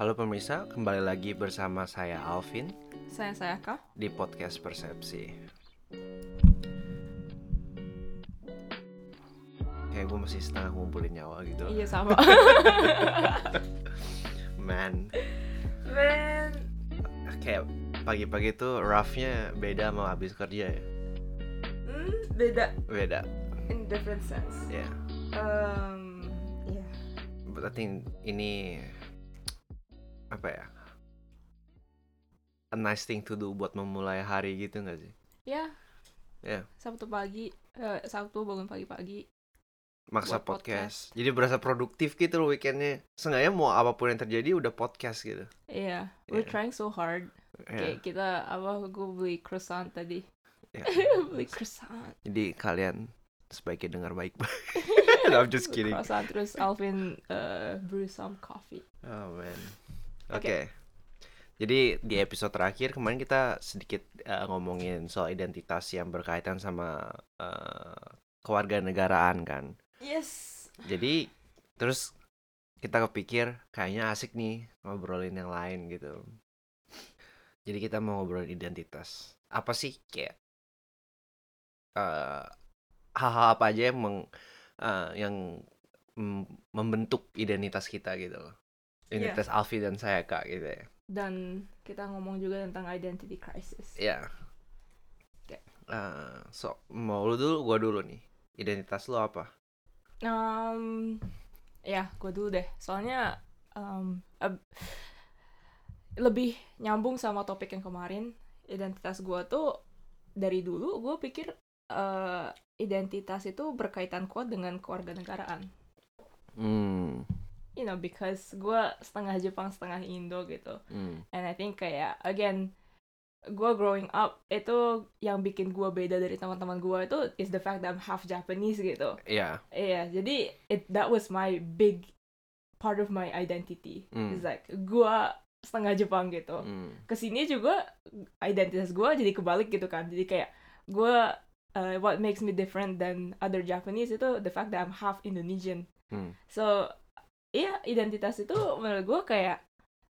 Halo pemirsa, kembali lagi bersama saya Alvin Saya saya kah? di podcast Persepsi. Kayak gue masih setengah ngumpulin nyawa gitu. Iya sama. Man, Man. kayak pagi-pagi tuh roughnya beda sama habis kerja ya. Hmm, beda Beda, in different sense. ya. Um, yeah. But I think ini apa ya? A nice thing to do buat memulai hari gitu gak sih? Ya. Ya. Sabtu pagi, eh, Sabtu bangun pagi-pagi. maksa Buat podcast. Jadi berasa produktif gitu loh weekendnya. Sengaja mau apa pun yang terjadi udah podcast gitu. Iya, we're Yeah. trying so hard. Ya. Kayak kita apa gue beli croissant tadi. Ya. beli croissant. Jadi kalian sebaiknya dengar baik-baik. no, I'm just kidding. Croissant terus Alvin uh, brew some coffee. Oh man. Oke. Oke. Jadi di episode terakhir kemarin kita sedikit uh, ngomongin soal identitas yang berkaitan sama uh, kewarganegaraan kan. Yes. Jadi terus kita kepikir kayaknya asik nih ngobrolin yang lain gitu. Jadi kita mau ngobrolin identitas. Apa sih kayak eh, hal-hal apa aja yang meng- eh, yang membentuk identitas kita gitu loh. Identitas Alfi dan saya kak gitu ya. Dan kita ngomong juga tentang identity crisis. Ya. Oke. Eh, so mau lu dulu, gua dulu nih. Identitas lu apa? Um, ya, gue dulu deh. Soalnya um, ab- lebih nyambung sama topik yang kemarin. Identitas gue tuh dari dulu gue pikir eh, identitas itu berkaitan kuat dengan kewarganegaraan. Hmm. You know, because gue setengah Jepang, setengah Indo gitu. hmm. And I think kayak again gue growing up itu yang bikin gue beda dari teman-teman gue itu is the fact that I'm half Japanese gitu. Iya. Iya, jadi it that was my big part of my identity. Hmm. It's like gua setengah Jepang gitu. Hmm. Ke sini juga identitas gua jadi kebalik gitu kan. Jadi kayak gua uh, what makes me different than other Japanese itu the fact that I'm half Indonesian. Hmm. So iya identitas itu menurut gua kayak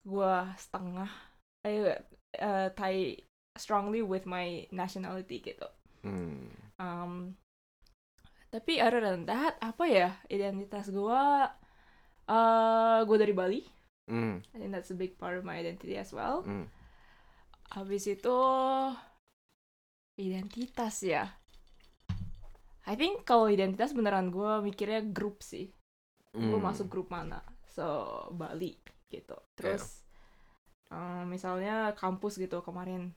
gua setengah eh, uh, tie strongly with my nationality gitu. Hmm. Um, tapi other than that, apa ya identitas gua? eh gue dari Bali. Hmm. I think that's a big part of my identity as well. Hmm. Habis itu identitas ya. I think kalau identitas beneran gue mikirnya grup sih. Gue Hmm. masuk grup mana? So Bali gitu. Terus eh, misalnya kampus gitu kemarin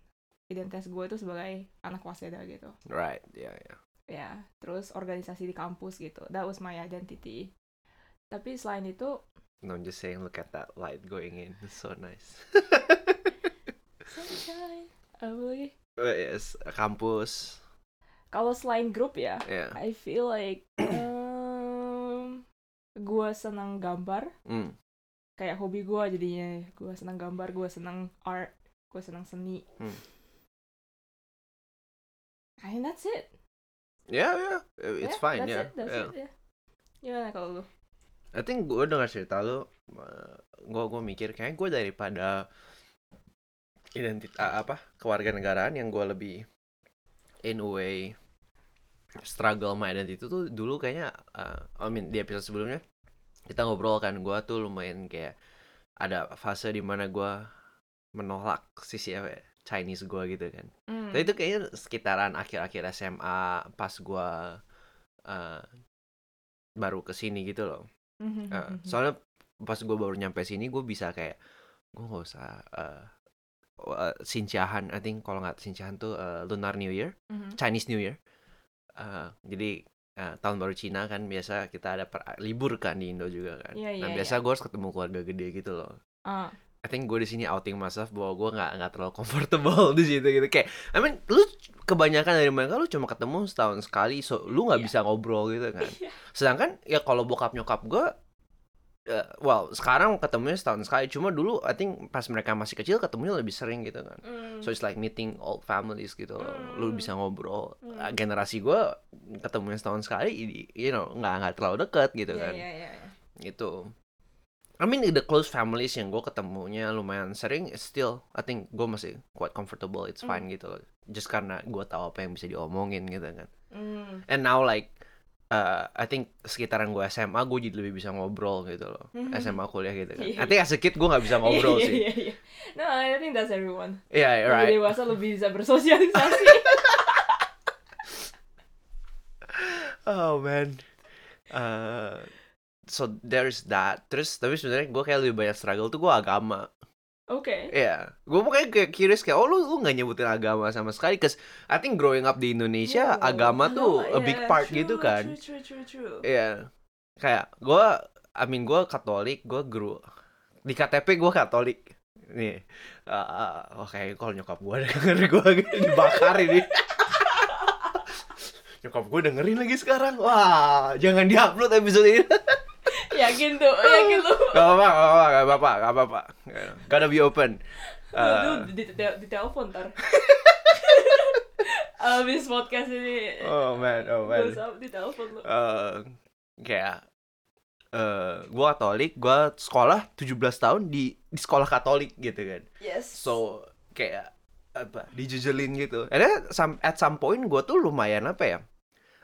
identitas gue itu sebagai anak waseda gitu. Right, ya ya. ya terus organisasi di kampus gitu that was my identity tapi selain itu No, I'm just saying, look at that light going in. It's so nice. sunshine apa lagi Oh, yes, kampus. kalau selain grup ya Ya. I feel like um, gue senang gambar Hmm. kayak hobi gue jadinya gue senang gambar gue senang art gue senang seni Hmm. I that's it Ya, ya. It's Yeah, fine, that's ya. it, that's it, yeah. gimana kalau lu I think gue dengar cerita lu, gue gue mikir kayak gue daripada identitas apa kewarganegaraan yang gue lebih in a way struggle my identity itu tuh dulu kayaknya uh, I mean di episode sebelumnya kita ngobrol kan gue tuh lumayan kayak ada fase di mana gue menolak sisi apa ya, Chinese gue gitu kan. Hmm. Tapi itu kayaknya sekitaran akhir-akhir SMA pas gue uh, baru ke sini gitu loh. Mhm, Uh, soalnya pas gue baru nyampe sini gue bisa kayak gue nggak usah uh, uh, sincahan I think kalau nggak sincahan tuh uh, lunar New Year Mhm. Chinese New Year Uh, jadi uh, tahun baru Cina kan biasa kita ada per- libur kan di Indo juga kan. Iya, nah iya, biasa gue harus ketemu keluarga gede gitu loh. Ah, I think gue di sini outing myself bahwa gue nggak nggak terlalu comfortable di situ gitu. Kayak I mean lu kebanyakan dari mereka lu cuma ketemu setahun sekali so lu nggak Iya. bisa ngobrol gitu kan. Iya. sedangkan ya kalau bokap nyokap gue eh, well sekarang ketemunya setahun sekali cuma dulu I think pas mereka masih kecil ketemunya lebih sering gitu kan mm. so it's like meeting old families gitu loh. lu Hmm. bisa ngobrol. Uh, generasi gue ketemunya setahun sekali you know nggak nggak terlalu deket gitu Iya, kan iya, iya. gitu I mean the close families yang gue ketemunya lumayan sering still I think gue masih quite comfortable it's fine gitu loh just karena gue tahu apa yang bisa diomongin gitu kan Hmm. and now like uh, I think sekitaran gue SMA gue jadi lebih bisa ngobrol gitu loh SMA kuliah gitu kan Iya. I think as a kid gue nggak bisa ngobrol Iya, sih iya, iya. No, I think that's everyone. yeah Lebih right dewasa lebih bisa bersosialisasi. oh man uh, so there's that terus tapi sebenarnya gue kayak lebih banyak struggle tuh gue agama Oke. Iya, gue makanya kayak curious kayak, oh lu lu nggak nyebutin agama sama sekali, cause I think growing up di Indonesia Oh, agama tuh a yeah, big part true, gitu kan. True, true, true, true. Iya, kayak gue, I mean gue Katolik, gue guru di KTP gue Katolik. Nih, uh, uh, oke kalau nyokap gue denger gue dibakar ini. nyokap gue dengerin lagi sekarang, wah jangan diupload episode ini. Yakin tuh, yakin tuh. gak gak apa-apa, gak apa-apa, gak apa-apa. Gotta be open. Uh, Aduh, di, di, di telepon ntar. Abis podcast ini. oh man, oh man. Di telepon lu. eh kayak eh gue Katolik, gue sekolah 17 tahun di di sekolah Katolik gitu kan. Yes. So kayak apa dijejelin gitu. And then some, at some point gue tuh lumayan apa ya?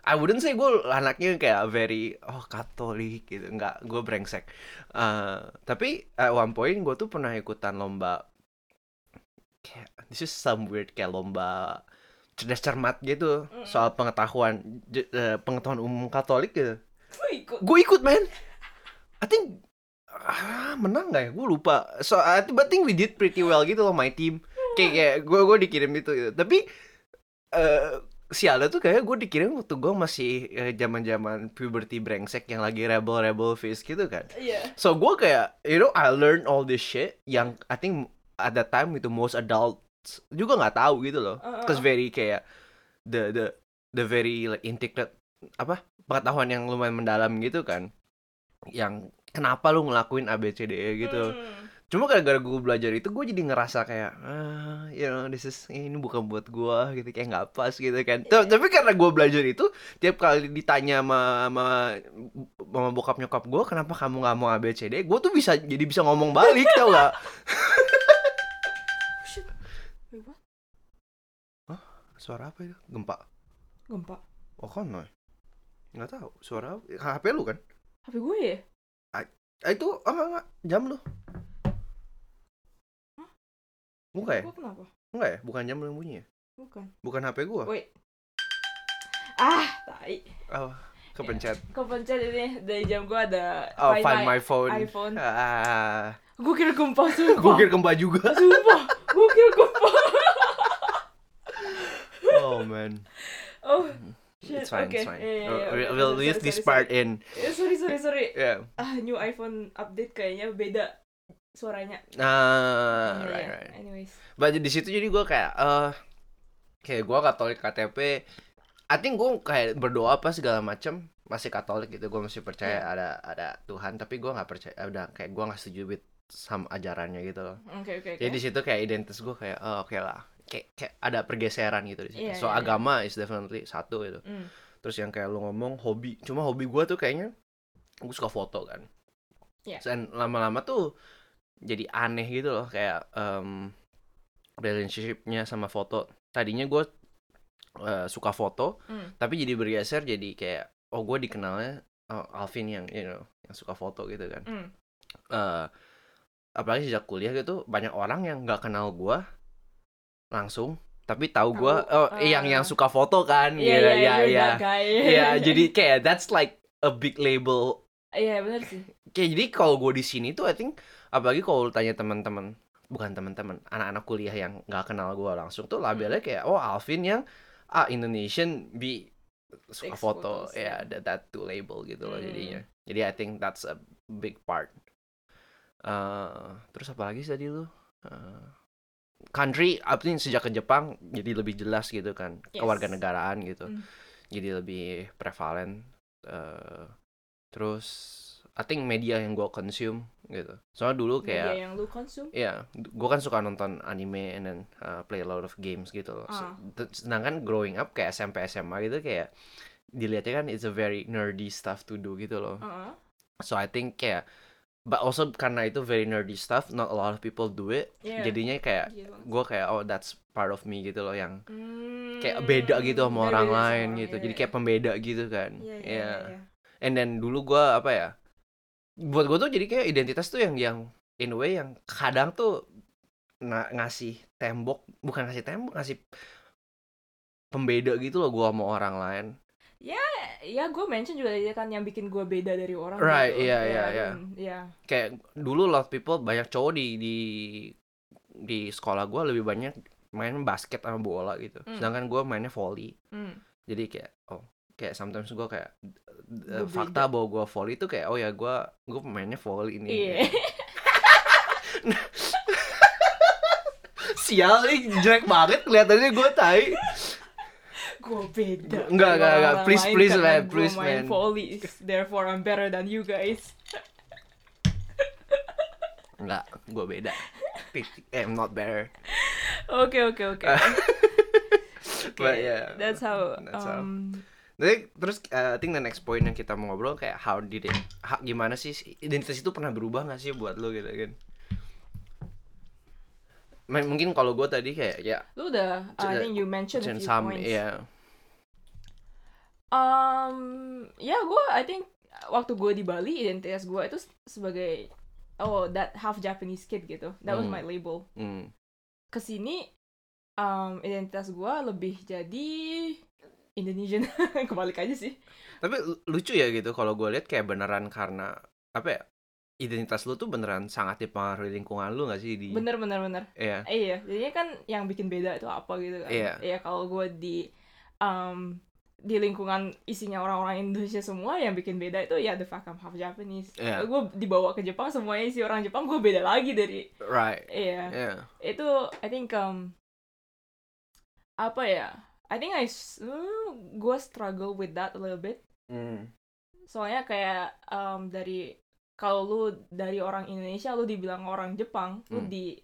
I wouldn't say gue anaknya kayak very oh Katolik gitu, nggak gue brengsek. Eh, tapi at one point gue tuh pernah ikutan lomba kayak this is some weird kayak lomba cerdas cermat gitu Mm. soal pengetahuan eh, pengetahuan umum Katolik gitu. Gue ikut. Gue ikut man. I think ah, menang gak ya? Gue lupa. So I think, but think we did pretty well gitu loh my team. Kayak kayak gue gue dikirim itu gitu. Tapi eh sialnya tuh kayak gue dikirim waktu gue masih zaman zaman puberty brengsek yang lagi rebel rebel face gitu kan. Iya. So gue kayak you know I learned all this shit yang I think at that time itu most adults juga nggak tahu gitu loh. Uh, uh, Cause very kayak the the the very like integrated apa pengetahuan yang lumayan mendalam gitu kan. Yang kenapa lu ngelakuin A B C D E gitu. Hmm. Cuma gara-gara gue belajar itu gue jadi ngerasa kayak ah you know this is ini bukan buat gue gitu kayak nggak pas gitu kan. Ta- Tapi karena gue belajar itu tiap kali ditanya sama sama, sama bokap nyokap gue kenapa kamu nggak mau ABCD, gue tuh bisa jadi bisa ngomong balik tau gak? Oh, what? Suara apa itu? Gempa. Gempa. Oh kan no. Nggak tahu. Suara? HP lu kan? HP gue ya? Itu ah, enggak, enggak. jam lu. Hah? Bukan ya? Gue kenapa? Enggak ya? Bukan jam yang bunyi ya? Bukan. Bukan HP gua. Wait. Ah, tai. Oh, kepencet. Kepencet ini dari jam gue ada Oh, find, my, phone. iPhone. Ah, Gue kira gempa sumpah. gue kira gempa juga. Sumpah, gue kira gempa. oh man, Oh, shit. it's fine, Oke. it's fine. Iya, We'll- oke. we'll, Sorry, we'll sorry, use this sorry, part sorry. in. Eh, sorry, sorry, sorry. Yeah. Ah, new iPhone update kayaknya beda suaranya. Nah, right, iya. right. Anyways. But di situ jadi gue kayak, eh, kayak gue Katolik KTP. I think gue kayak berdoa apa segala macem masih Katolik gitu. Gue masih percaya Iya. ada ada Tuhan. Tapi gue nggak percaya. Udah kayak gue nggak setuju with sama ajarannya gitu loh. Oke, oke, oke. Jadi di situ kayak identitas gue kayak, oh, oke lah. Kayak, kayak ada pergeseran gitu di situ. Iya, so iya, iya. agama is definitely satu gitu. Hmm. Terus yang kayak lu ngomong hobi, cuma hobi gue tuh kayaknya gue suka foto kan. Iya. Dan lama-lama tuh jadi aneh gitu loh kayak em, relationshipnya sama foto. Tadinya gue eh, suka foto, Hmm. tapi jadi bergeser jadi kayak oh gue dikenalnya oh, Alvin yang you know yang suka foto gitu kan. Hmm. Eh, apalagi sejak kuliah gitu banyak orang yang nggak kenal gue langsung tapi tahu gue oh yang yang ah. suka foto kan Iya, gitu iya, ya ya guy. Iya, jadi kayak that's like a big label. Iya, benar sih. Kayak jadi kalau gue di sini tuh I think apalagi kalau lu tanya teman-teman bukan teman-teman anak-anak kuliah yang nggak kenal gue langsung tuh labelnya kayak oh Alvin yang ah Indonesian bi suka foto ya ya. that, that to label gitu loh Hmm. jadinya. Jadi I think that's a big part. Eh, terus apa lagi tadi lu? Eh, country, think sejak ke Jepang jadi lebih jelas gitu kan, Yes. kewarganegaraan gitu, Hmm. jadi lebih prevalent. eh, terus, I think media yang gue consume gitu. Soalnya dulu kayak, Media yang lu konsum. Iya, gue kan suka nonton anime and then uh, play a lot of games gitu loh. So- t- sedangkan growing up kayak SMP SMA gitu kayak dilihatnya kan it's a very nerdy stuff to do gitu loh. Heeh. So I think kayak but also karena itu very nerdy stuff not a lot of people do it Yeah. jadinya kayak banget. gue kayak oh that's part of me gitu loh yang Hmm, kayak beda gitu sama beda orang lain gitu iya, jadi iya. kayak pembeda gitu kan Iya, iya, Iya. iya, iya. and then dulu gue apa ya buat gue tuh jadi kayak identitas tuh yang yang in a way yang kadang tuh na- ngasih tembok bukan ngasih tembok ngasih pembeda gitu loh gue sama orang lain ya gue mention juga dia kan yang bikin gue beda dari orang Right, gitu. iya, Ya, iya, iya. dan- iya kayak dulu lot people banyak cowok di di di sekolah gue lebih banyak main basket sama bola gitu Hmm. sedangkan gue mainnya volley Hmm. jadi kayak oh kayak sometimes gue kayak uh, fakta bahwa gue volley itu kayak oh ya gue gue pemainnya volley ini iya. Sial nih jelek banget kelihatannya gue tai. Gue beda Enggak, enggak, enggak. Please, please, gua Please, man. volley. Therefore I'm better than you guys. Enggak, gue beda. Eh, I'm not better. Oke oke oke but yeah. that's how That's how. Jadi terus uh, I think the next point yang kita mau ngobrol kayak how did it, ha- gimana sih identitas itu pernah berubah gak sih buat lo gitu kan? M- mungkin kalau gue tadi kayak ya lu udah I think you mentioned a few some points ya Um, ya gue, I think waktu gue di Bali identitas gue itu sebagai oh that half Japanese kid gitu. That was Hmm. my label. hmm. Ke sini um, identitas gue lebih jadi Indonesian. Kebalik aja sih. Tapi lu- lucu ya gitu kalau gue lihat kayak beneran karena apa ya identitas lu tuh beneran sangat dipengaruhi lingkungan lu gak sih di Bener bener bener. Iya. Eh, iya, jadinya kan yang bikin beda itu apa gitu kan. Iya. Iya kalau gue di um, di lingkungan isinya orang-orang Indonesia semua yang bikin beda itu ya the fact I'm half Japanese. Iya. Gue dibawa ke Jepang semuanya isi orang Jepang gue beda lagi dari right iya. Iya. Itu I think um apa ya? I think I gue struggle with that a little bit. Hmm. Soalnya kayak um, dari kalau lu dari orang Indonesia lu dibilang orang Jepang, lu Hmm. di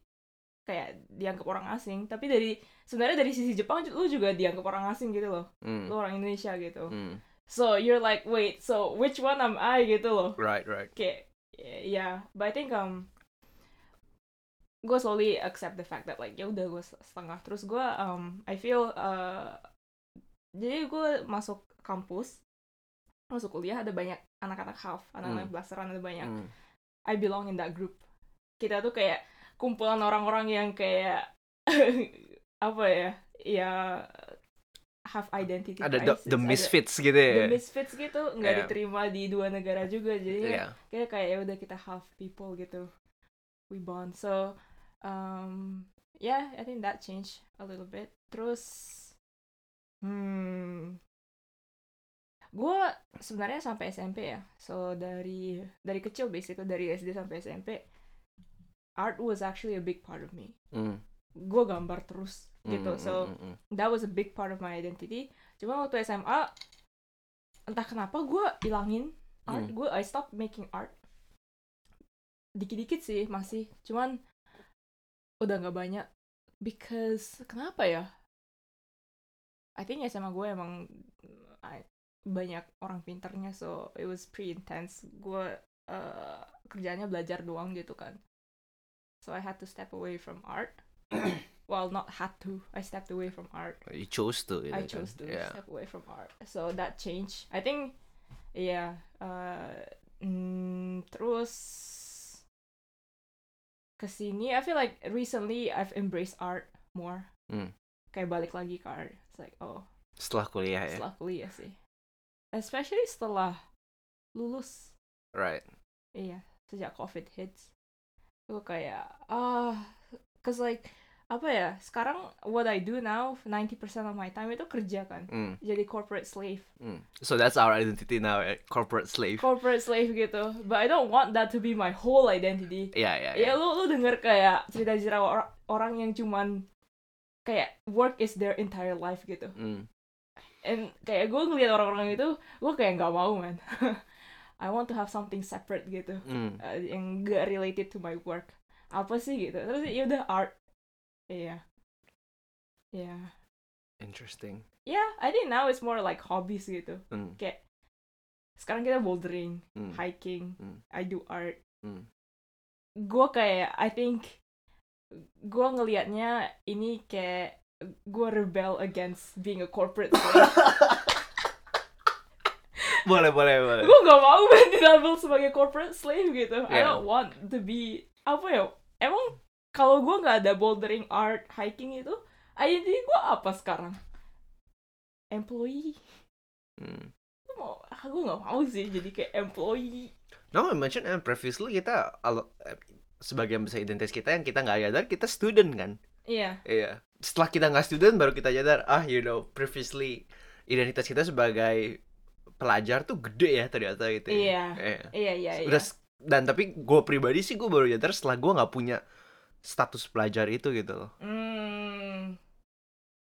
kayak dianggap orang asing, tapi dari sebenarnya dari sisi Jepang lu juga dianggap orang asing gitu loh. Hmm. Lu orang Indonesia gitu. Hmm. So you're like, wait, so which one am I gitu loh. right right Kayak ya, but I think um gue slowly accept the fact that like ya udah gue setengah. Terus gue um I feel uh, jadi gue masuk kampus masuk kuliah ada banyak anak-anak half anak-anak blasteran ada banyak. Hmm. I belong in that group. Kita tuh kayak kumpulan orang-orang yang kayak apa ya ya have identity ada the, crisis, the ada misfits gitu the ya misfits gitu nggak Iya. diterima di dua negara juga. Jadi Iya. kayak kayak ya udah kita half people gitu. We bond. So um yeah I think that changed a little bit. Terus hmm gue sebenarnya sampai SMP ya. So dari dari kecil basically dari SD sampai SMP art was actually a big part of me. Hmm. gue gambar terus gitu. Hmm, so hmm. that was a big part of my identity. Cuma waktu SMA entah kenapa gue ilangin art. Hmm. gue I stopped making art. Dikit-dikit sih masih. Cuman udah nggak banyak because kenapa ya I think SMA gue emang I- banyak orang pinternya so it was pretty intense gue uh, kerjanya belajar doang gitu kan so I had to step away from art well not had to I stepped away from art you chose to gitu I kan. chose to yeah. step away from art. So that changed. I think, yeah. Uh, mm, terus kesini, I feel like recently I've embraced art more. Hmm. Kayak balik lagi ke art. It's like, oh, setelah kuliah ya setelah kuliah sih. Especially setelah lulus. right Iya, sejak COVID hits. Gue kayak, ah, cause like, apa ya, sekarang what I do now, 90% of my time itu kerja kan. Hmm. Jadi corporate slave. Hmm. so that's our identity now eh, corporate slave corporate slave gitu but I don't want that to be my whole identity Iya iya ya iya. lu lu denger kayak cerita-cerita orang, orang yang cuman kayak work is their entire life gitu Hmm. and kayak gue ngeliat orang-orang itu gue kayak nggak mau man I want to have something separate gitu Hmm. uh, yang gak related to my work apa sih gitu terus ya udah art iya iya interesting yeah I think now it's more like hobbies gitu Hmm. sekarang kita bouldering Hmm. hiking Hmm. I do art Hmm. gue kayak I think gue ngelihatnya ini kayak gue rebel against being a corporate boleh boleh boleh gue gak mau main dilabel sebagai corporate slave gitu. I Yeah. don't want to be apa ya? Emang kalau gue nggak ada bouldering art hiking itu, identity gue apa sekarang? Employee. Hmm. Gue mau, gue nggak mau sih jadi kayak employee. No, I mentioned and previously kita eh, sebagian besar identitas kita yang kita nggak sadar kita student kan. Iya. Iya. Setelah kita nggak student baru kita sadar ah you know previously identitas kita sebagai pelajar tuh gede ya ternyata gitu. Iya. Iya. Iya iya iya. S- dan tapi gue pribadi sih gue baru sadar setelah gue nggak punya status pelajar itu gitu loh. Hmm.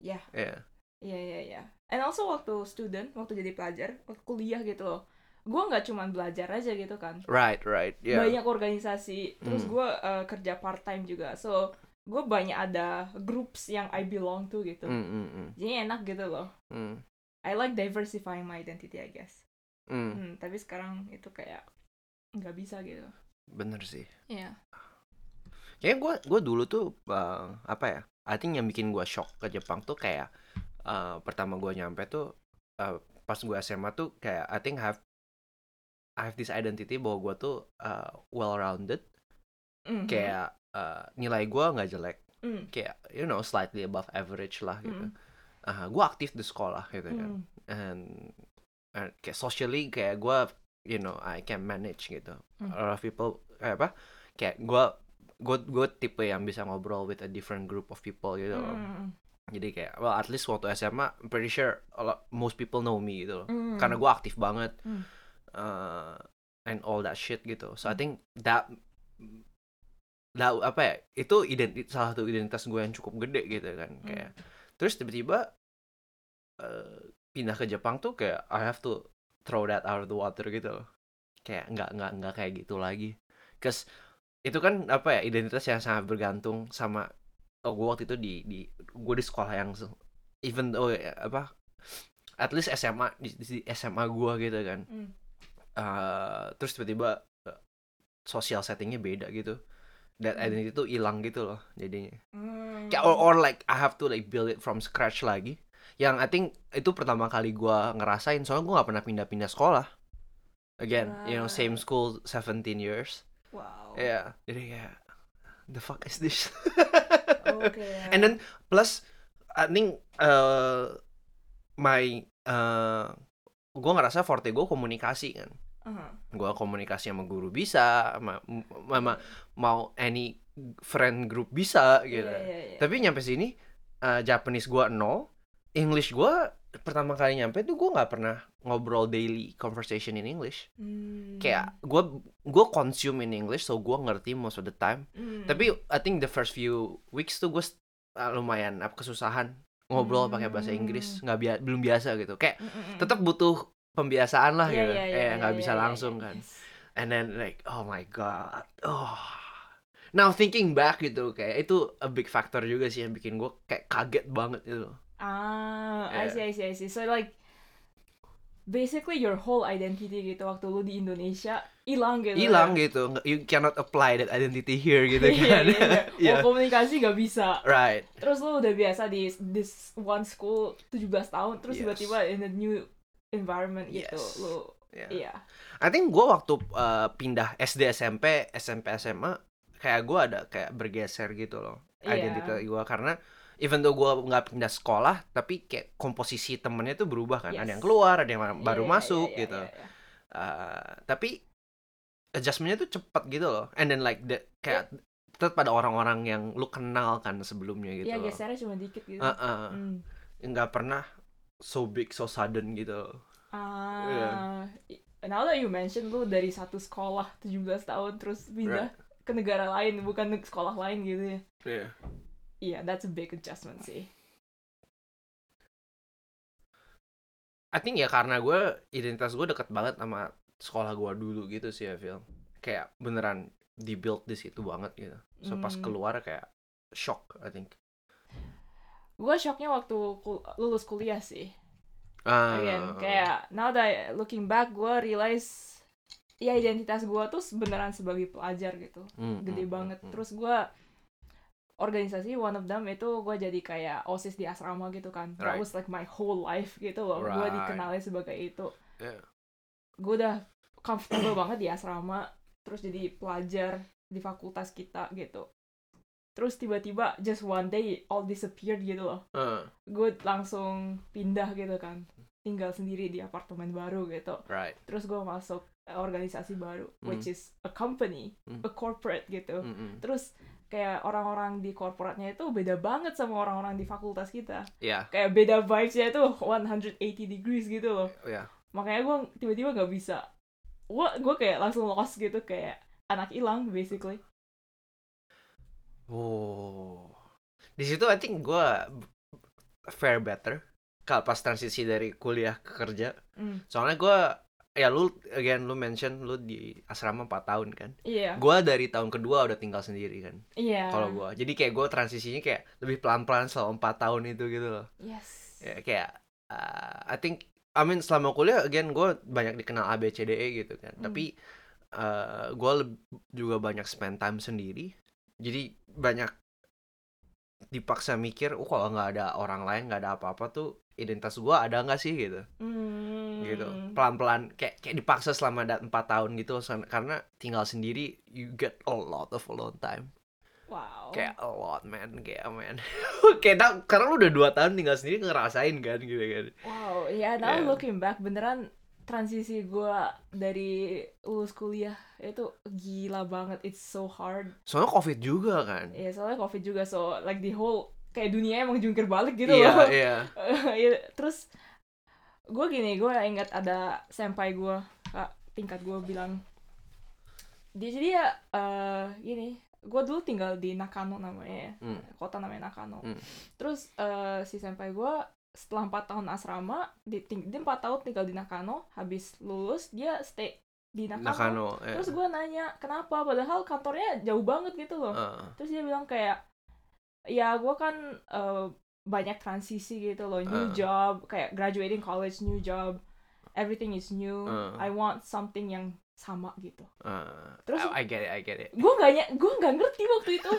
Ya. Iya. Iya iya iya. And also waktu student, waktu jadi pelajar, waktu kuliah gitu loh. Gue nggak cuma belajar aja gitu kan. Right, right. Yeah. Banyak organisasi. Terus Hmm. gue uh, kerja part time juga. So gue banyak ada groups yang I belong to gitu. Mm, mm, mm, Jadi enak gitu loh. mm, I like diversifying my identity I guess. mm. Hmm, tapi sekarang itu kayak nggak bisa gitu. Bener sih. Iya. Kayaknya gue gue dulu tuh uh, apa ya? I think yang bikin gue shock ke Jepang tuh kayak uh, pertama gue nyampe tuh uh, pas gue SMA tuh kayak I think have I have this identity bahwa gue tuh uh, well rounded Mhm. kayak uh, nilai gue nggak jelek Hmm. kayak you know slightly above average lah gitu. Mm. Uh, gue aktif di sekolah gitu kan. Hmm. and, and kayak socially kayak gue you know I can manage gitu Hmm. a lot of people kayak apa kayak gue gue gue tipe yang bisa ngobrol with a different group of people gitu loh. Hmm. jadi kayak well at least waktu SMA I'm pretty sure a lot, most people know me gitu loh Hmm. karena gue aktif banget Hmm. uh, and all that shit gitu so I Hmm. think that that apa ya itu identitas salah satu identitas gue yang cukup gede gitu kan Hmm. kayak terus tiba-tiba eh, pindah ke Jepang tuh kayak I have to throw that out of the water gitu loh kayak nggak nggak nggak kayak gitu lagi cause itu kan apa ya identitas yang sangat bergantung sama oh gue waktu itu di di gue di sekolah yang even ya, apa at least SMA di, di SMA gue gitu kan. Hmm. Eh, terus tiba-tiba eh, sosial settingnya beda gitu. That Hmm. identity tuh hilang gitu loh jadinya. Hmm. kayak or, or like I have to like build it from scratch lagi. Yang I think itu pertama kali gua ngerasain soalnya gua nggak pernah pindah-pindah sekolah. Again you know same school 17 years Wow. ya jadi kayak the fuck is this Oke. and then plus I think uh, my uh, gue ngerasa forte gue komunikasi kan Aha. gue komunikasi sama guru bisa sama, sama mau any friend group bisa gitu Iya, iya, iya. tapi nyampe sini uh, Japanese gue nol English gue pertama kali nyampe tuh gue nggak pernah ngobrol daily conversation in English Hmm. kayak gue gue consume in English so gue ngerti most of the time Hmm. tapi I think the first few weeks tuh gue lumayan apa kesusahan ngobrol pakai bahasa Hmm. Inggris nggak bia- belum biasa gitu kayak Mm, mm, mm. tetap butuh pembiasaan lah Iya, gitu iya, iya, kayak nggak iya, bisa iya, langsung iya, kan yes. and then like oh my god oh now thinking back gitu kayak itu a big factor juga sih yang bikin gue kayak kaget banget gitu Ah, I Yeah. see, I see, I see. So like basically your whole identity gitu waktu lu di Indonesia hilang gitu. hilang ya? gitu you cannot apply that identity here gitu Iya, kan iya, iya. Yeah. Oh, komunikasi gak bisa. right Terus lu udah biasa di this one school 17 tahun, terus Yes. tiba-tiba in a new environment gitu. Yes. Lu Yeah. iya. I think gue waktu uh, pindah SD SMP SMP SMA kayak gue ada kayak bergeser gitu loh Iya. identitas gue karena even though gue nggak pindah sekolah tapi kayak komposisi temennya tuh berubah kan ada Yes. yang keluar ada yang baru iya, masuk iya, gitu iya, iya. Uh, tapi adjustmentnya tuh cepat gitu loh and then like the, kayak tetap pada orang-orang yang lu kenal kan sebelumnya gitu Iya, loh. gesernya cuma dikit gitu. Uh-uh. Hmm. nggak pernah so big so sudden gitu. Ah, i- now that you mention lu dari satu sekolah 17 tahun terus pindah ke negara lain bukan ke sekolah lain gitu ya. Iya. Iya, that's a big adjustment sih. I think ya karena gue identitas gue deket banget sama sekolah gue dulu gitu sih ya Phil kayak beneran dibuild di situ banget gitu. So pas Hmm. keluar kayak shock I think. Gue shocknya waktu kul- lulus kuliah sih. Ah, Again, kayak now that I- looking back gue realize ya identitas gue tuh beneran sebagai pelajar gitu. Hmm, gede hmm, banget. hmm, terus gue organisasi one of them itu gue jadi kayak osis di asrama gitu kan that Right. was like my whole life gitu loh gue Right. dikenalnya sebagai itu Yeah. gue udah comfortable banget di asrama terus jadi pelajar di fakultas kita gitu terus tiba-tiba just one day all disappeared gitu loh Uh, gue langsung pindah gitu kan tinggal sendiri di apartemen baru gitu right. terus gue masuk eh, organisasi baru Hmm. which is a company Hmm. a corporate gitu Mm, mm. terus kayak orang-orang di korporatnya itu beda banget sama orang-orang di fakultas kita Yeah, kayak beda vibes-nya itu 180 degrees gitu loh yeah. makanya gue tiba-tiba nggak bisa gue gue kayak langsung lost gitu kayak anak hilang basically Oh. Di situ I think gue fair better kalau pas transisi dari kuliah ke kerja. Hmm. Soalnya gue ya lu again lu mention lu di asrama 4 tahun kan. iya Gua dari tahun kedua udah tinggal sendiri kan. iya Kalau gua. Jadi kayak gua transisinya kayak lebih pelan-pelan selama 4 tahun itu gitu loh. yes Ya, kayak uh, I think I mean selama kuliah again gue banyak dikenal A B C D E gitu kan. Hmm. Tapi uh, gue juga banyak spend time sendiri. Jadi banyak dipaksa mikir, oh kalau nggak ada orang lain nggak ada apa-apa tuh identitas gua ada nggak sih gitu. Hmm. gitu. Pelan-pelan kayak kayak dipaksa selama empat tahun gitu karena tinggal sendiri you get a lot of alone time. Wow. Kayak a lot man. Kayak man. Kayak karena lu udah dua tahun tinggal sendiri ngerasain kan gitu kan. Wow ya now Yeah. looking back beneran transisi gue dari lulus kuliah itu gila banget. It's so hard. Soalnya covid juga kan. Ya soalnya covid juga so like the whole kayak dunia emang jungkir balik gitu iya loh. iya. Iya, terus gue gini gue ingat ada senpai gue kak tingkat gue bilang dia jadi ya eh, gini gue dulu tinggal di Nakano namanya Hmm. kota namanya Nakano. Hmm. terus eh, si senpai gue setelah empat tahun asrama di ting- dia empat tahun tinggal di Nakano habis lulus dia stay di Nakano, Nakano ya. terus gue nanya kenapa? Padahal kantornya jauh banget gitu loh. Uh, terus dia bilang kayak ya gue kan eh, banyak transisi gitu loh. New Uh. job kayak graduating college new job. Everything is new. Uh. I want something yang sama gitu. Uh, Terus- I, I get it I get it. gue gak gue nggak ngerti waktu itu.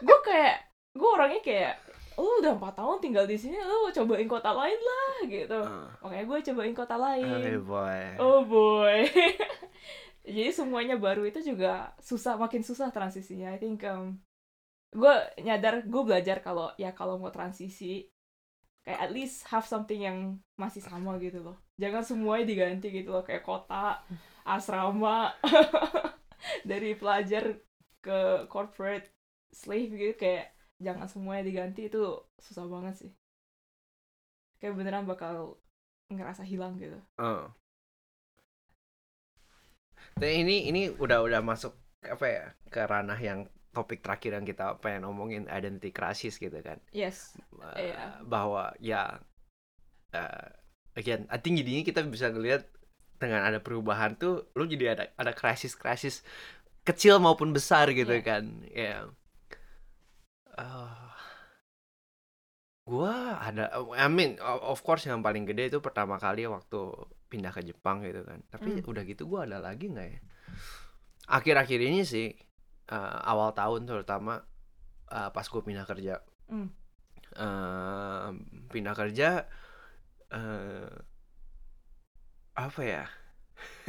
Gue kayak gue orangnya kayak lu udah empat tahun tinggal di sini lu cobain kota lain lah gitu. Uh, makanya gue cobain kota lain. Boy. Oh boy. Jadi semuanya baru itu juga susah makin susah transisinya. I think um, gue nyadar gue belajar kalau ya kalau mau transisi kayak at least have something yang masih sama gitu loh. Jangan semuanya diganti gitu loh kayak kota asrama dari pelajar ke corporate slave gitu kayak jangan semuanya diganti itu susah banget sih. Kayak beneran bakal ngerasa hilang gitu. Uh. Dan ini ini udah udah masuk apa ya ke ranah yang topik terakhir yang kita pengen ngomongin identity crisis gitu kan. yes Uh, Iya. Bahwa ya uh, again, I think jadinya kita bisa ngelihat dengan ada perubahan tuh lu jadi ada ada krisis-krisis kecil maupun besar gitu Iya. kan. Ya. Uh, gua ada I mean of course yang paling gede itu pertama kali waktu pindah ke Jepang gitu kan tapi Hmm. udah gitu gua ada lagi nggak ya akhir-akhir ini sih uh, awal tahun terutama uh, pas gue pindah kerja Hmm. Uh, pindah kerja uh, apa ya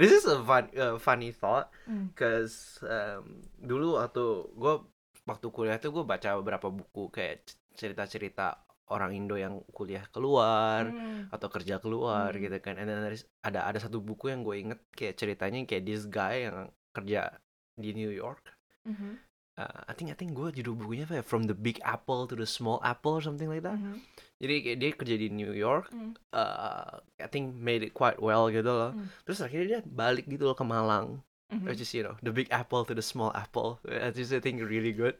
this is a fun, uh, funny thought Hmm. Cause um, dulu waktu gue waktu kuliah tuh gue baca beberapa buku kayak cerita-cerita orang Indo yang kuliah keluar Hmm. atau kerja keluar Hmm. gitu kan. And then ada ada satu buku yang gue inget kayak ceritanya kayak this guy yang kerja di New York. Mhm. Uh, I think I think gue judul bukunya apa ya? From the Big Apple to the Small Apple or something like that. Mhm. Jadi dia kerja di New York. Hmm. uh, I think made it quite well gitu loh. Hmm. Terus akhirnya dia balik gitu loh ke Malang. Mhm. which is you know the big apple to the small apple I just think really good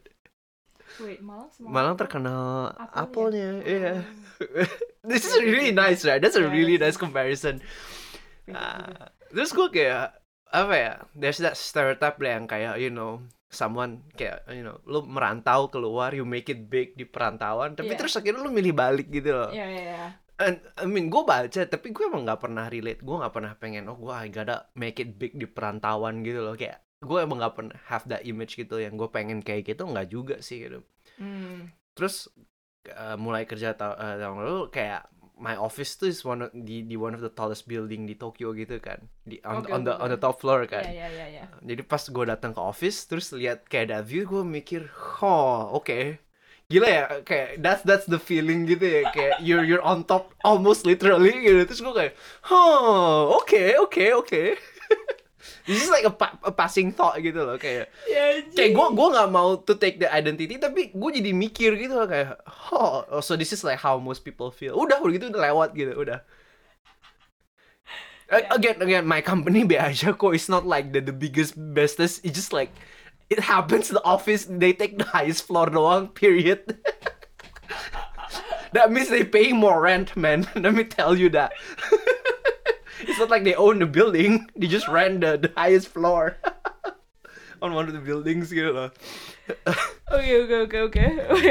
Wait, Malang semua Malang apa? terkenal Apelnya? iya Oh. this is really nice right that's a Yeah, really nice comparison. Ah, terus gue kayak apa ya there's that stereotype lah yang kayak you know someone kayak you know lu merantau keluar you make it big di perantauan tapi Yeah. terus akhirnya lu milih balik gitu loh Iya, iya, iya. And, I mean, gue baca, tapi gue emang nggak pernah relate. Gue nggak pernah pengen, oh gue I gotta make it big di perantauan gitu loh. Kayak, gue emang nggak pernah have that image gitu yang gue pengen kayak gitu, nggak juga sih gitu. Hmm. Terus, uh, mulai kerja ta uh, tahun lalu, kayak my office tuh is one of, di, di one of the tallest building di Tokyo gitu kan. Di, on, Oke, on, the, oke, on the top floor kan. Ya ya ya ya. Jadi pas gue datang ke office terus lihat kayak that view gue mikir, oh oke, gila ya kayak that's that's the feeling gitu ya kayak you're you're on top almost literally gitu terus gue kayak, oh oke oke oke. This is like a, pa- a passing thought gitu loh kayak Ya, kayak gue gue nggak mau to take the identity tapi gue jadi mikir gitu loh kayak oh, so this is like how most people feel. Udah udah gitu udah lewat gitu udah. Yeah. again again my company be aja kok it's not like the the biggest bestest it's just like it happens the office they take the highest floor doang period. That means they pay more rent man. Let me tell you that it's not like they own the building. They just rent the, the highest floor. On one of the buildings gitu loh Oke oke oke oke.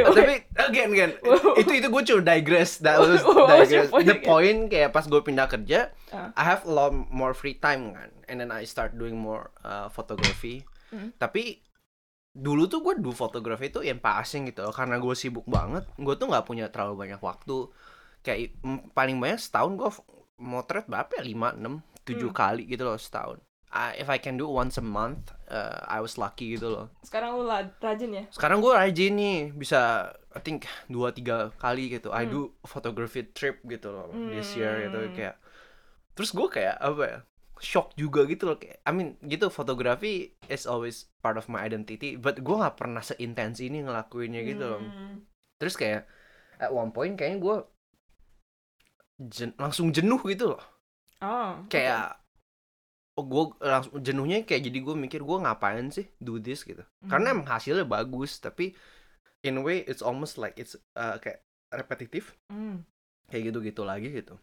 Tapi again again itu itu gue cuma digress. That was What was your digress. point the again? point kayak pas gue pindah kerja Ah. I have a lot more free time kan. And then I start doing more uh, photography. Hmm. tapi dulu tuh gue do fotografi itu yang passing gitu. Loh karena gue sibuk banget gue tuh nggak punya terlalu banyak waktu. Kayak mm, paling banyak setahun gue motret berapa ya lima enam tujuh Hmm. kali gitu loh setahun I- if I can do once a month uh, I was lucky gitu loh Sekarang lu rajin ya? sekarang gue rajin nih bisa I think dua tiga kali gitu I Hmm. do photography trip gitu loh this year gitu Hmm. kayak terus gue kayak apa ya shock juga gitu loh kayak I mean gitu fotografi is always part of my identity but gue nggak pernah seintens ini ngelakuinnya gitu loh Hmm. terus kayak at one point kayaknya gue jen- langsung jenuh gitu loh. Oh. kayak oh gue langsung jenuhnya kayak jadi gue mikir gue ngapain sih do this? gitu. Karena Hmm. emang hasilnya bagus tapi in a way it's almost like it's uh, kayak repetitif. Hmm. kayak gitu gitu lagi gitu.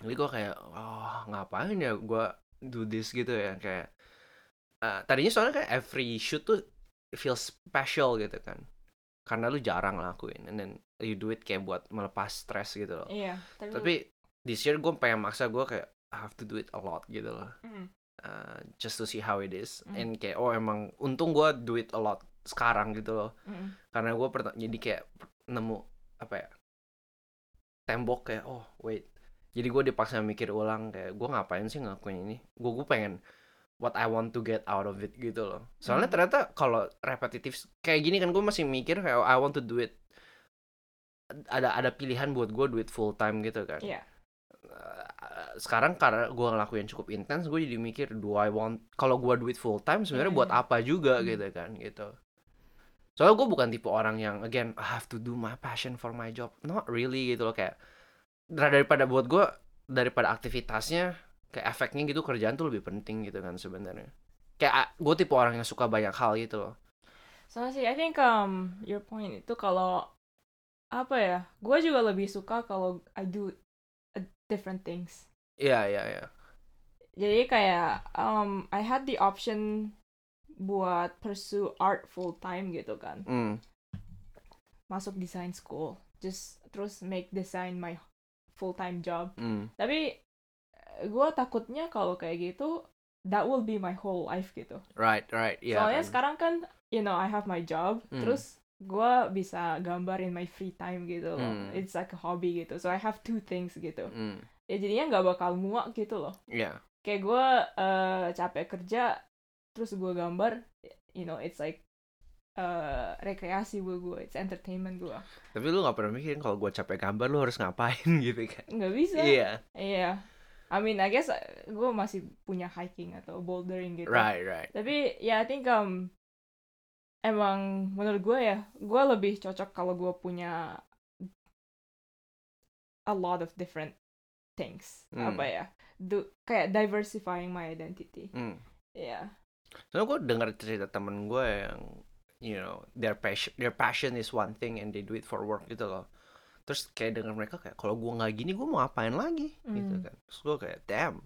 Jadi gue kayak oh ngapain ya gue do this? gitu ya kayak uh, tadinya soalnya kayak every shoot tuh feels special gitu kan. Karena lu jarang lakuin and then you do it kayak buat melepas stres gitu loh Iya. Tapi. tapi this year gue pengen maksa gue kayak I have to do it a lot gitu loh Hmm. uh, just to see how it is Mm. and kayak oh emang untung gue do it a lot sekarang gitu loh Hmm. karena gue pernah jadi kayak nemu apa ya tembok kayak oh wait jadi gue dipaksa mikir ulang kayak gue ngapain sih ngelakuin ini gue gue pengen what I want to get out of it gitu loh soalnya Hmm. ternyata kalau repetitif kayak gini kan gue masih mikir kayak oh, I want to do it ada ada pilihan buat gue do it full time gitu kan Iya. Uh, sekarang karena gue ngelakuin cukup intens gue jadi mikir do I want kalau gue do it full time sebenarnya Hmm. buat apa juga Hmm. gitu kan gitu soalnya gue bukan tipe orang yang again I have to do my passion for my job not really gitu loh kayak dar- daripada buat gue daripada aktivitasnya kayak efeknya gitu kerjaan tuh lebih penting gitu kan sebenarnya kayak gue tipe orang yang suka banyak hal gitu loh Sama sih, I think um your point itu kalau apa ya, gue juga lebih suka kalau I do different things. iya iya iya Jadi kayak um I had the option buat pursue art full time gitu kan, hmm masuk design school, just terus make design my full time job. hmm Tapi gue takutnya kalau kayak gitu, that will be my whole life gitu. right right iya Soalnya kan. sekarang kan, you know, I have my job, Hmm. terus gue bisa gambar in my free time gitu loh. Hmm. It's like a hobby gitu. So I have two things gitu. hmm Ya jadinya nggak bakal muak gitu loh. iya Kayak gue eh, capek kerja, terus gue gambar, you know, it's like eh, rekreasi buat gue, it's entertainment gue. tapi lu gak pernah mikirin kalau gue capek gambar lu harus ngapain gitu kan Nggak bisa. iya Iya. I mean, I guess gue masih punya hiking atau bouldering gitu. right right Tapi ya I think um, emang menurut gue ya, gue lebih cocok kalau gue punya a lot of different things. Hmm. Apa ya? Du- kayak diversifying my identity. hmm. Iya. Soalnya gue dengar cerita temen gue yang you know their passion their passion is one thing and they do it for work gitu loh. Terus kayak dengar mereka kayak kalau gue nggak gini gue mau ngapain lagi gitu Hmm. kan. Terus gue kayak damn.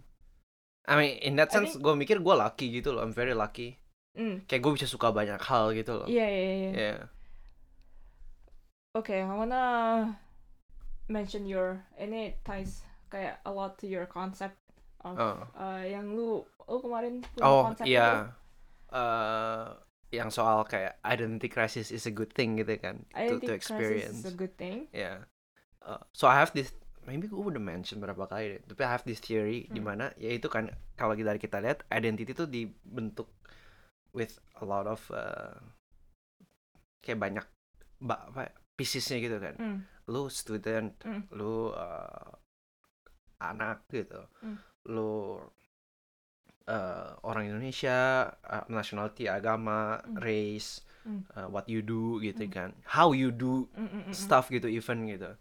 I mean in that sense gue mikir gue lucky gitu loh. I'm very lucky. Mm. Kayak gue bisa suka banyak hal gitu loh. Iya, iya, iya. Yeah. Okay, I wanna mention your ini ties kayak a lot to your concept of Oh. uh, yang lu lu kemarin punya Oh konsep iya, Eh, yang soal kayak identity crisis is a good thing gitu kan, itu. Identity to, to crisis experience. is a good thing. Yeah. Uh, so I have this maybe gue udah mention berapa kali deh. Tapi I have this theory di Hmm. mana yaitu kan kalau kita kita lihat identity itu dibentuk with a lot of uh, kayak banyak ba apa ya, piecesnya gitu kan. Hmm. Lu student, Hmm. lu uh, anak gitu. Hmm. Lu uh, orang Indonesia, uh, nationality, agama, Hmm. race, Hmm. uh, what you do gitu Hmm. kan. How you do Mm, mm, mm, mm. stuff gitu even gitu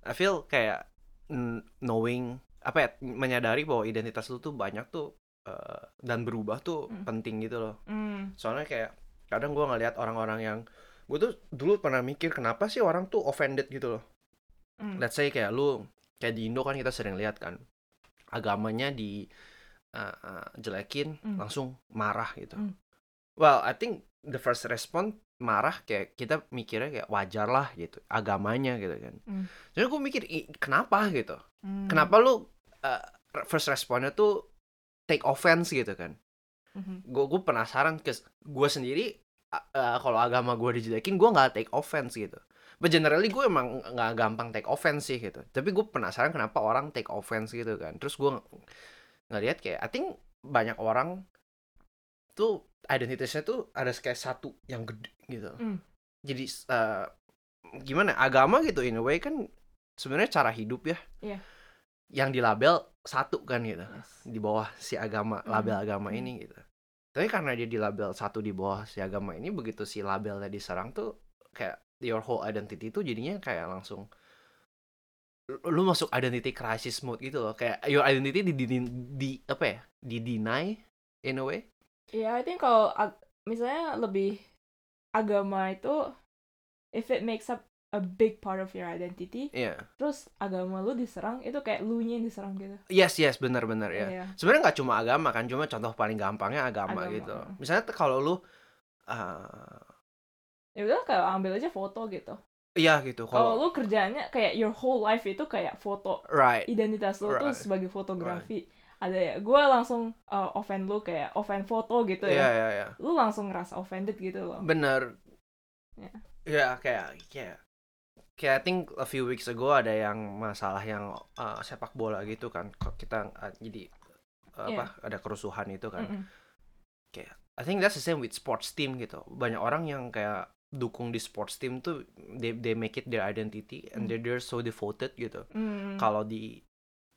I feel kayak mm, knowing apa ya menyadari bahwa identitas lu tuh banyak tuh uh, dan berubah tuh Hmm. penting gitu loh Mm, soalnya kayak kadang gua ngeliat orang-orang yang gue tuh dulu pernah mikir kenapa sih orang tuh offended gitu loh mm. let's say kayak lu kayak di Indo kan kita sering lihat kan agamanya di uh, uh, jelekin Hmm. langsung marah gitu Hmm. well I think the first response marah kayak kita mikirnya kayak wajar lah gitu agamanya gitu kan Hmm. jadi gue mikir "Ih, kenapa gitu Mm. kenapa lu uh, first responnya tuh take offense gitu kan Mhm. gue gue penasaran ke gue sendiri uh, kalau agama gue dijelekin gue nggak take offense gitu but generally gue emang nggak gampang take offense sih gitu tapi gue penasaran kenapa orang take offense gitu kan terus gue ng- ngeliat kayak I think banyak orang tuh identitasnya tuh ada kayak satu yang gede gitu Mm. jadi uh, gimana agama gitu in a way kan sebenarnya cara hidup ya Iya. yang dilabel satu kan gitu Yes. di bawah si agama Hmm. label agama Hmm. ini gitu tapi karena dia di label satu di bawah si agama ini begitu si labelnya diserang tuh kayak your whole identity itu jadinya kayak langsung lu- masuk identity crisis mode gitu loh kayak your identity di, di, di apa ya di deny in a way Iya, I think kalau misalnya lebih agama itu if it makes up a big part of your identity, Iya terus agama lu diserang itu kayak lu nya yang diserang gitu. yes yes benar-benar ya Iya. sebenarnya nggak cuma agama kan cuma contoh paling gampangnya agama, Agama, gitu misalnya tuh kalau lu uh, Ya udah kayak ambil aja foto gitu. iya gitu Kalau lu kerjanya kayak your whole life itu kayak foto right identitas lu tuh Right. sebagai fotografi. Ada ya, gue langsung uh, offend lu kayak offend foto gitu ya. iya iya Lu langsung ngerasa offended gitu loh. bener Ya. ya kayak kayak kayak I think a few weeks ago ada yang masalah yang uh, sepak bola gitu kan kok kita uh, jadi uh, Iya. apa ada kerusuhan itu kan Mm-mm. I think that's the same with sports team gitu banyak orang yang kayak dukung di sports team tuh they they make it their identity and Hmm. they're, they're so devoted gitu Mm. kalau di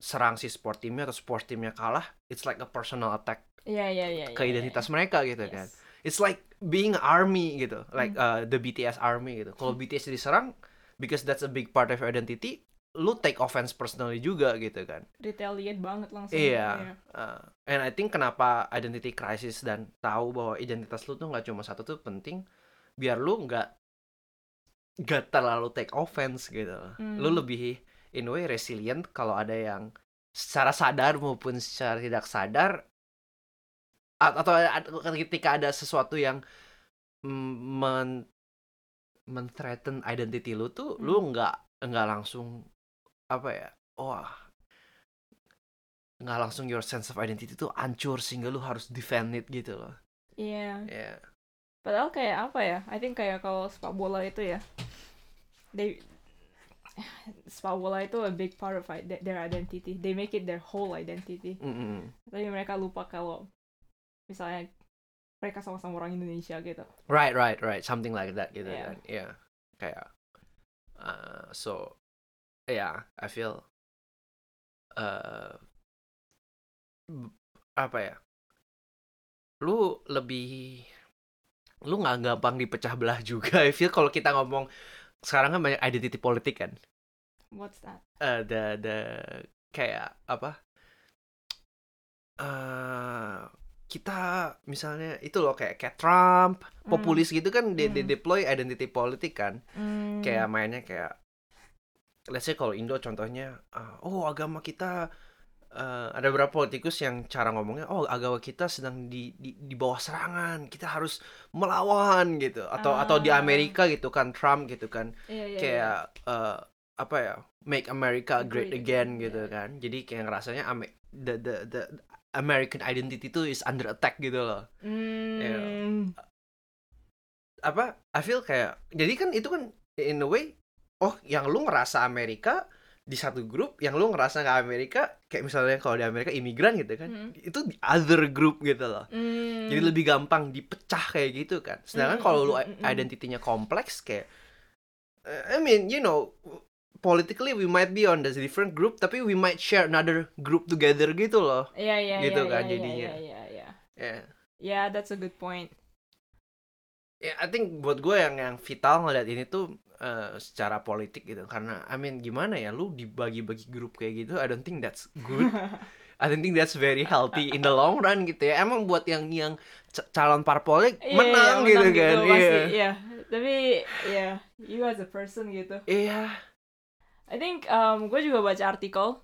serang si sport teamnya atau sports teamnya kalah it's like a personal attack Iya iya iya. ke iya, identitas mereka gitu iya. kan Yes. it's like being army gitu like uh, Hmm. the BTS army gitu kalau BTS diserang because that's a big part of your identity lu take offense personally juga gitu kan Retaliate banget langsung. Iya. Uh, and I think kenapa identity crisis dan tahu bahwa identitas lu tuh nggak cuma satu tuh penting biar lu nggak nggak terlalu take offense gitu lu Hmm. lebih in a way resilient kalau ada yang secara sadar maupun secara tidak sadar atau ketika ada sesuatu yang men men threaten identity lu tuh lu Hmm. nggak nggak langsung apa ya wah nggak langsung your sense of identity tuh hancur sehingga lu harus defend it gitu loh Iya. ya Padahal kayak apa ya? I think kayak kalau sepak bola itu ya, they sepak bola itu a big part of their identity. They make it their whole identity. Mm-mm. Tapi mereka lupa kalau misalnya mereka sama-sama orang Indonesia gitu. right right right. Something like that gitu Iya. kan. Ya kayak uh, so yeah I feel uh, apa ya? Lu lebih lu nggak gampang dipecah belah juga. I feel kalau kita ngomong sekarang kan banyak identity politik kan? What's that? uh, the the kayak apa? Eh kita misalnya itu loh kayak kayak Trump populis gitu kan they Hmm. deploy identity politik kan Hmm. kayak mainnya kayak let's say kalau Indo contohnya uh, oh agama kita uh, ada beberapa politikus yang cara ngomongnya oh agama kita sedang di di, di bawah serangan kita harus melawan gitu atau atau di Ah. Amerika gitu kan Trump gitu kan Iya, iya, iya. kayak uh, apa ya make America great, again gitu yeah. kan jadi kayak ngerasanya Ame- the, the the American identity itu is under attack gitu loh Hmm. apa I feel kayak jadi kan itu kan in a way oh yang lu ngerasa Amerika di satu grup yang lu ngerasa nggak Amerika kayak misalnya kalau di Amerika imigran gitu kan Mm. itu di other group gitu loh Hmm. jadi lebih gampang dipecah kayak gitu kan sedangkan Mm, kalau mm, lu mm, mm. identitinya kompleks kayak eh, I mean you know politically we might be on this different group tapi we might share another group together gitu loh Iya iya Gitu iya, kan iya, jadinya. Iya iya iya. ya Yeah, that's a good point. ya I think buat gue yang yang vital ngeliat ini tuh eh, secara politik gitu karena I mean gimana ya lu dibagi-bagi grup kayak gitu I don't think that's good I don't think that's very healthy in the long run gitu ya emang buat yang yang calon parpolnya Iya, menang, iya, gitu menang kan pasti, iya Iya. Tapi ya, you as a person gitu. iya I think um, gue juga baca artikel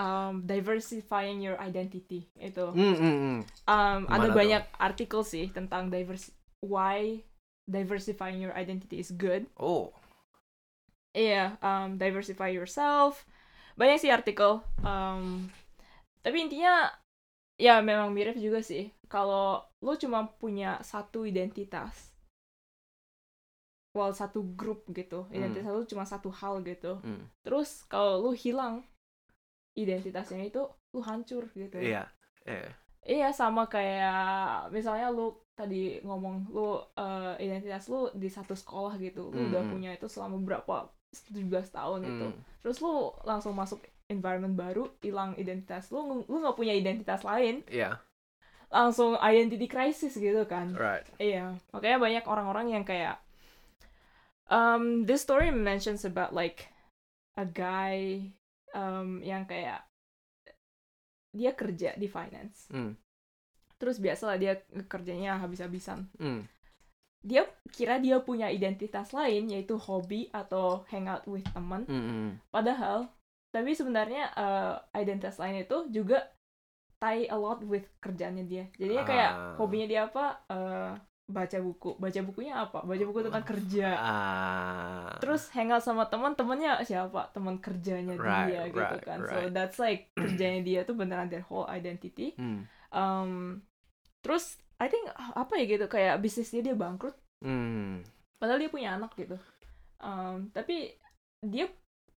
um, diversifying your identity itu. Hmm, hmm, hmm. Um, ada Gimana tuh? banyak artikel sih tentang divers why diversifying your identity is good. oh Iya, um, diversify yourself. Banyak sih artikel. Um, tapi intinya ya memang mirip juga sih. Kalau lu cuma punya satu identitas, well satu grup gitu, identitas lu cuma satu hal gitu. hmm. Terus kalau lu hilang identitasnya itu, lu hancur gitu. iya iya Iya sama kayak misalnya lu tadi ngomong lu eh, identitas lu di satu sekolah gitu, lu udah Hmm. punya itu selama berapa 17 tahun gitu. Hmm. Terus lu langsung masuk environment baru, hilang identitas lu, lu nggak punya identitas lain, iya langsung identity crisis gitu kan. right Iya, makanya banyak orang-orang yang kayak um this story mentions about like a guy um yang kayak dia kerja di finance. hmm. Terus biasalah dia kerjanya habis-habisan. Hmm. Dia kira dia punya identitas lain yaitu hobi atau hangout with teman. Hmm, hmm. Padahal tapi sebenarnya uh, identitas lain itu juga tie a lot with kerjaannya dia. Jadinya kayak Ah. hobinya dia apa? Uh, baca buku. Baca bukunya apa? Baca buku tentang kerja. ah Terus hangout sama teman, temennya siapa? Teman kerjanya Right, dia gitu right, kan. So right. that's like kerjanya dia tuh beneran their whole identity. hmm. Um, terus I think apa ya gitu kayak bisnisnya dia bangkrut. Hmm. Padahal dia punya anak gitu. Um, tapi dia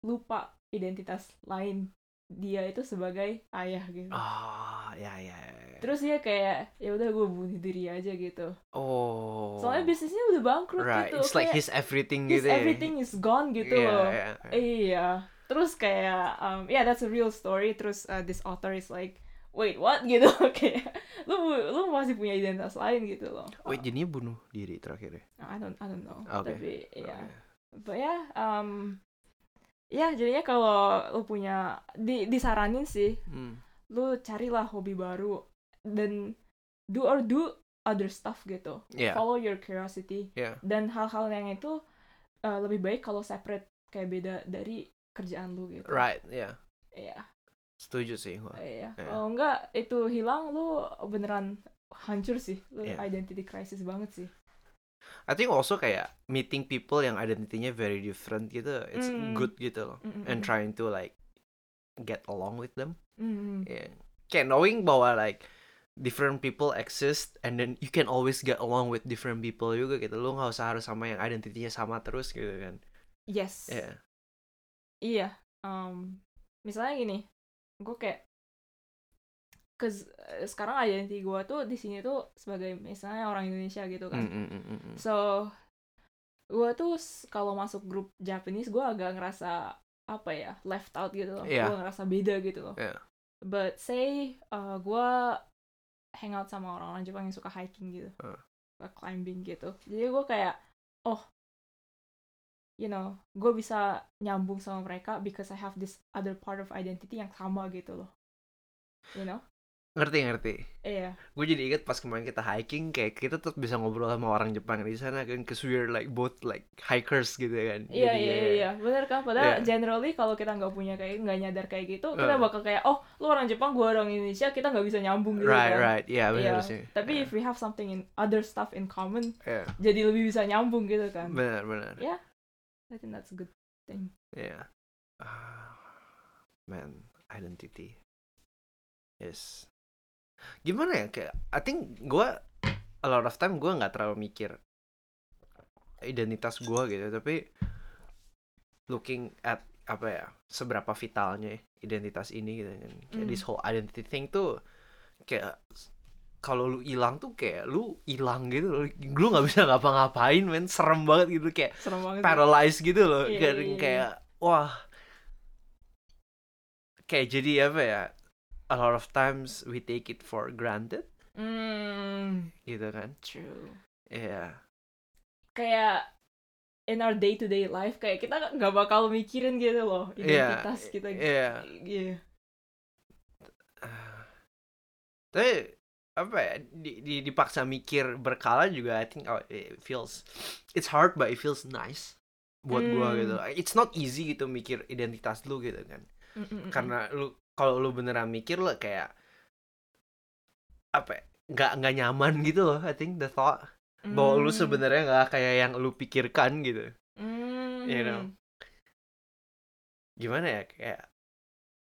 lupa identitas lain dia itu sebagai ayah gitu. ah ya ya ya, ya. Terus dia kayak ya udah gue bunuh diri aja gitu. oh Soalnya bisnisnya udah bangkrut right gitu. it's like Kayak his everything his gitu ya everything is gone gitu Iya, loh. iya, iya. Iya. Terus kayak um, yeah that's a real story. Terus uh, this author is like wait what gitu kayak lu lu masih punya identitas lain gitu loh. Wait, jadinya bunuh diri terakhir ya? I don't I don't know. Oke. Tapi ya. Oke. But ya um ya jadinya kalau lu punya di disaranin sih Hmm. lu carilah hobi baru dan do or do other stuff gitu. Iya. Follow your curiosity Iya. dan hal-hal yang itu uh, lebih baik kalau separate kayak beda dari kerjaan lu gitu. Right, ya. Iya. Setuju sih gua. Iya. Iya. Kalau enggak itu hilang lu beneran hancur sih. Lu Iya. identity crisis banget sih. I think also kayak meeting people yang identitinya very different gitu, it's Mm. good gitu loh. Mm, mm, And trying to like get along with them. Mm. Yeah. Kayak knowing bahwa like different people exist and then you can always get along with different people juga gitu. Lu nggak usah harus sama yang identitinya sama terus gitu kan. Yes. Iya. Iya. Um, misalnya gini, gue kayak Cause eh, sekarang identity gue tuh di sini tuh sebagai misalnya orang Indonesia gitu kan. Mm, mm, mm, mm. So gue tuh kalau masuk grup Japanese gue agak ngerasa apa ya left out gitu loh. Iya. Gue ngerasa beda gitu loh. Iya. But say uh, gue hangout sama orang-orang Jepang yang suka hiking gitu, Uh. suka climbing gitu. Jadi gue kayak oh you know, gue bisa nyambung sama mereka because I have this other part of identity yang sama gitu loh. You know? Ngerti ngerti. Iya. Gue jadi inget pas kemarin kita hiking kayak kita tetap bisa ngobrol sama orang Jepang di sana kan cause we're like both like hikers gitu kan. Iya Jadi, iya ya, iya, bener kan? Padahal Iya. generally kalau kita nggak punya kayak nggak nyadar kayak gitu, kita Uh. bakal kayak oh lu orang Jepang, gua orang Indonesia, kita nggak bisa nyambung gitu Right kan. right. Iya benar Iya. sih. Tapi Iya. if we have something in other stuff in common, Iya. jadi lebih bisa nyambung gitu kan. Benar benar. Yeah. I think that's good. thing. Yeah. Ah, man, identity is gimana ya kayak I think gua a lot of time gua nggak terlalu mikir identitas gua gitu tapi looking at apa ya seberapa vitalnya ya identitas ini gitu kan kayak Mm. this whole identity thing tuh kayak kalau lu hilang tuh kayak lu hilang gitu loh lu nggak bisa ngapa-ngapain men serem banget gitu kayak Serem banget. paralyzed gitu loh Iya, kayak, iya, iya. kayak wah kayak jadi apa ya a lot of times we take it for granted Hmm, gitu kan true. Iya Kayak in our day to day life kayak kita nggak bakal mikirin gitu loh identitas kita. iya. Iya. tapi apa ya di, di- dipaksa mikir berkala juga I think oh, it feels it's hard but it feels nice buat gua Hmm. gitu it's not easy gitu mikir identitas lu gitu kan Mm, mm, mm, karena lu kalau lu beneran mikir lo kayak apa ya, nggak nggak nyaman gitu loh I think the thought mm. bahwa lu Hmm. sebenarnya nggak kayak yang lu pikirkan gitu Hmm. you know. gimana ya kayak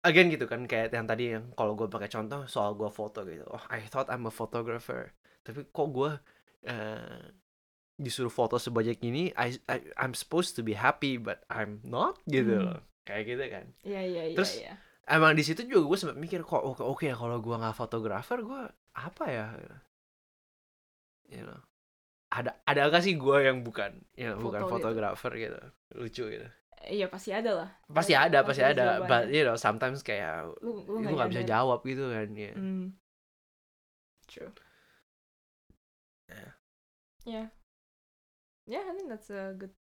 again gitu kan kayak yang tadi yang kalau gue pakai contoh soal gue foto gitu oh I thought I'm a photographer tapi kok gue eh, disuruh foto sebanyak ini I, I I'm supposed to be happy but I'm not gitu Hmm. loh kayak gitu kan Iya iya iya. Terus, iya. Emang di situ juga gue sempat mikir kok oke oke ya kalau gue nggak fotografer gue apa ya you know ada ada gak sih gue yang bukan ya bukan Foto gitu. fotografer gitu lucu gitu Iya pasti ada lah. pasti ada pasti ada jawabannya. but you know sometimes kayak Lu lu nggak bisa jawab gitu kan ya Hmm. True. Yeah. Yeah. Yeah, I think that's a good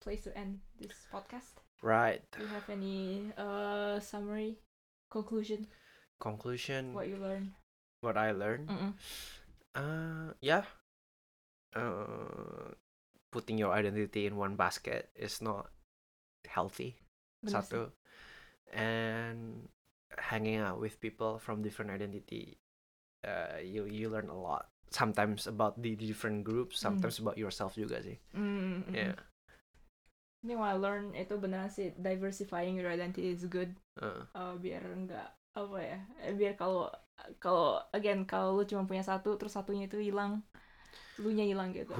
place to end this podcast. Right. Do you have any uh summary, conclusion, conclusion. What you learned? what I learned Mm-mm. uh yeah. Uh putting your identity in one basket is not healthy. Sih. satu and hanging out with people from different identity uh, you you learn a lot. Sometimes about the different groups sometimes about yourself juga sih. Mm, mm, yeah. mm. Ini I learn itu benar sih diversifying your identity is good. uh, Uh, biar enggak apa ya? eh, Biar kalau kalau again kalau lu cuma punya satu terus satunya itu hilang, lu nya hilang gitu.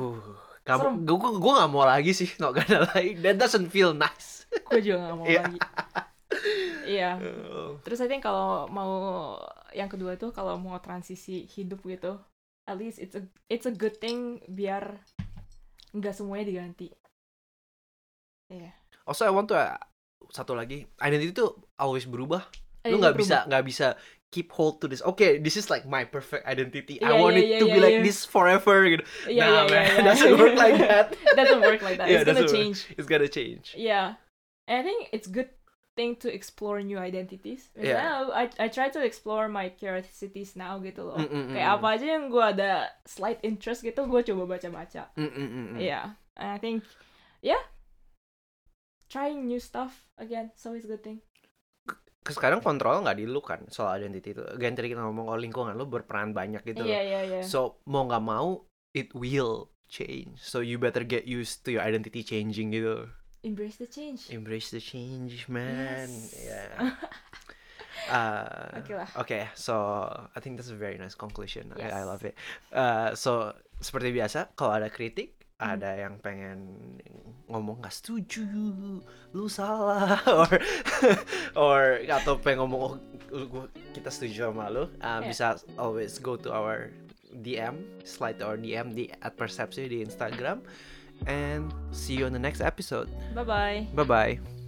Serem. Kamu, gue gue gak mau lagi sih, not gonna lie. That doesn't feel nice. Gue juga gak mau Iya. lagi. Iya. Uh, Terus I think kalau mau yang kedua tuh kalau mau transisi hidup gitu, at least it's a it's a good thing biar nggak semuanya diganti. Iya. also I want to uh, satu lagi, identity itu always berubah. Lu itu nggak bisa nggak bisa keep hold to this. Okay, this is like my perfect identity. I Iya, want iya, it iya, to iya, be like iya. this forever. Gitu. Iya, nah, iya, man, iya, iya. it doesn't work like that. Doesn't work like that. Yeah, it's gonna doesn't work. change. It's gonna change. Yeah. And I think it's good thing to explore new identities. Yeah. Misalnya I I try to explore my curiosities now gitu loh. Mm, mm, mm, Kayak mm. apa aja yang gue ada slight interest gitu, gue coba baca-baca. Mm, mm, mm, mm. Yeah. And I think, yeah, trying new stuff again, it's always a good thing. Sekarang kontrol nggak di lu kan soal identity itu. Again tadi kita ngomong oh lingkungan lu berperan banyak gitu Iya loh. iya iya. So mau nggak mau it will change. So you better get used to your identity changing gitu. Embrace the change. Embrace the change, man. Yes. Yeah. Uh, Oke lah. okay, so I think that's a very nice conclusion. I, I Yes. love it. Uh, so seperti biasa, kalau ada kritik. Ada yang pengen ngomong nggak setuju, lu salah, or or atau pengen ngomong oh, kita setuju sama lu, uh, Yeah. bisa always go to our DM, slide to our DM di at persepsi di Instagram, and see you on the next episode. Bye bye. Bye bye.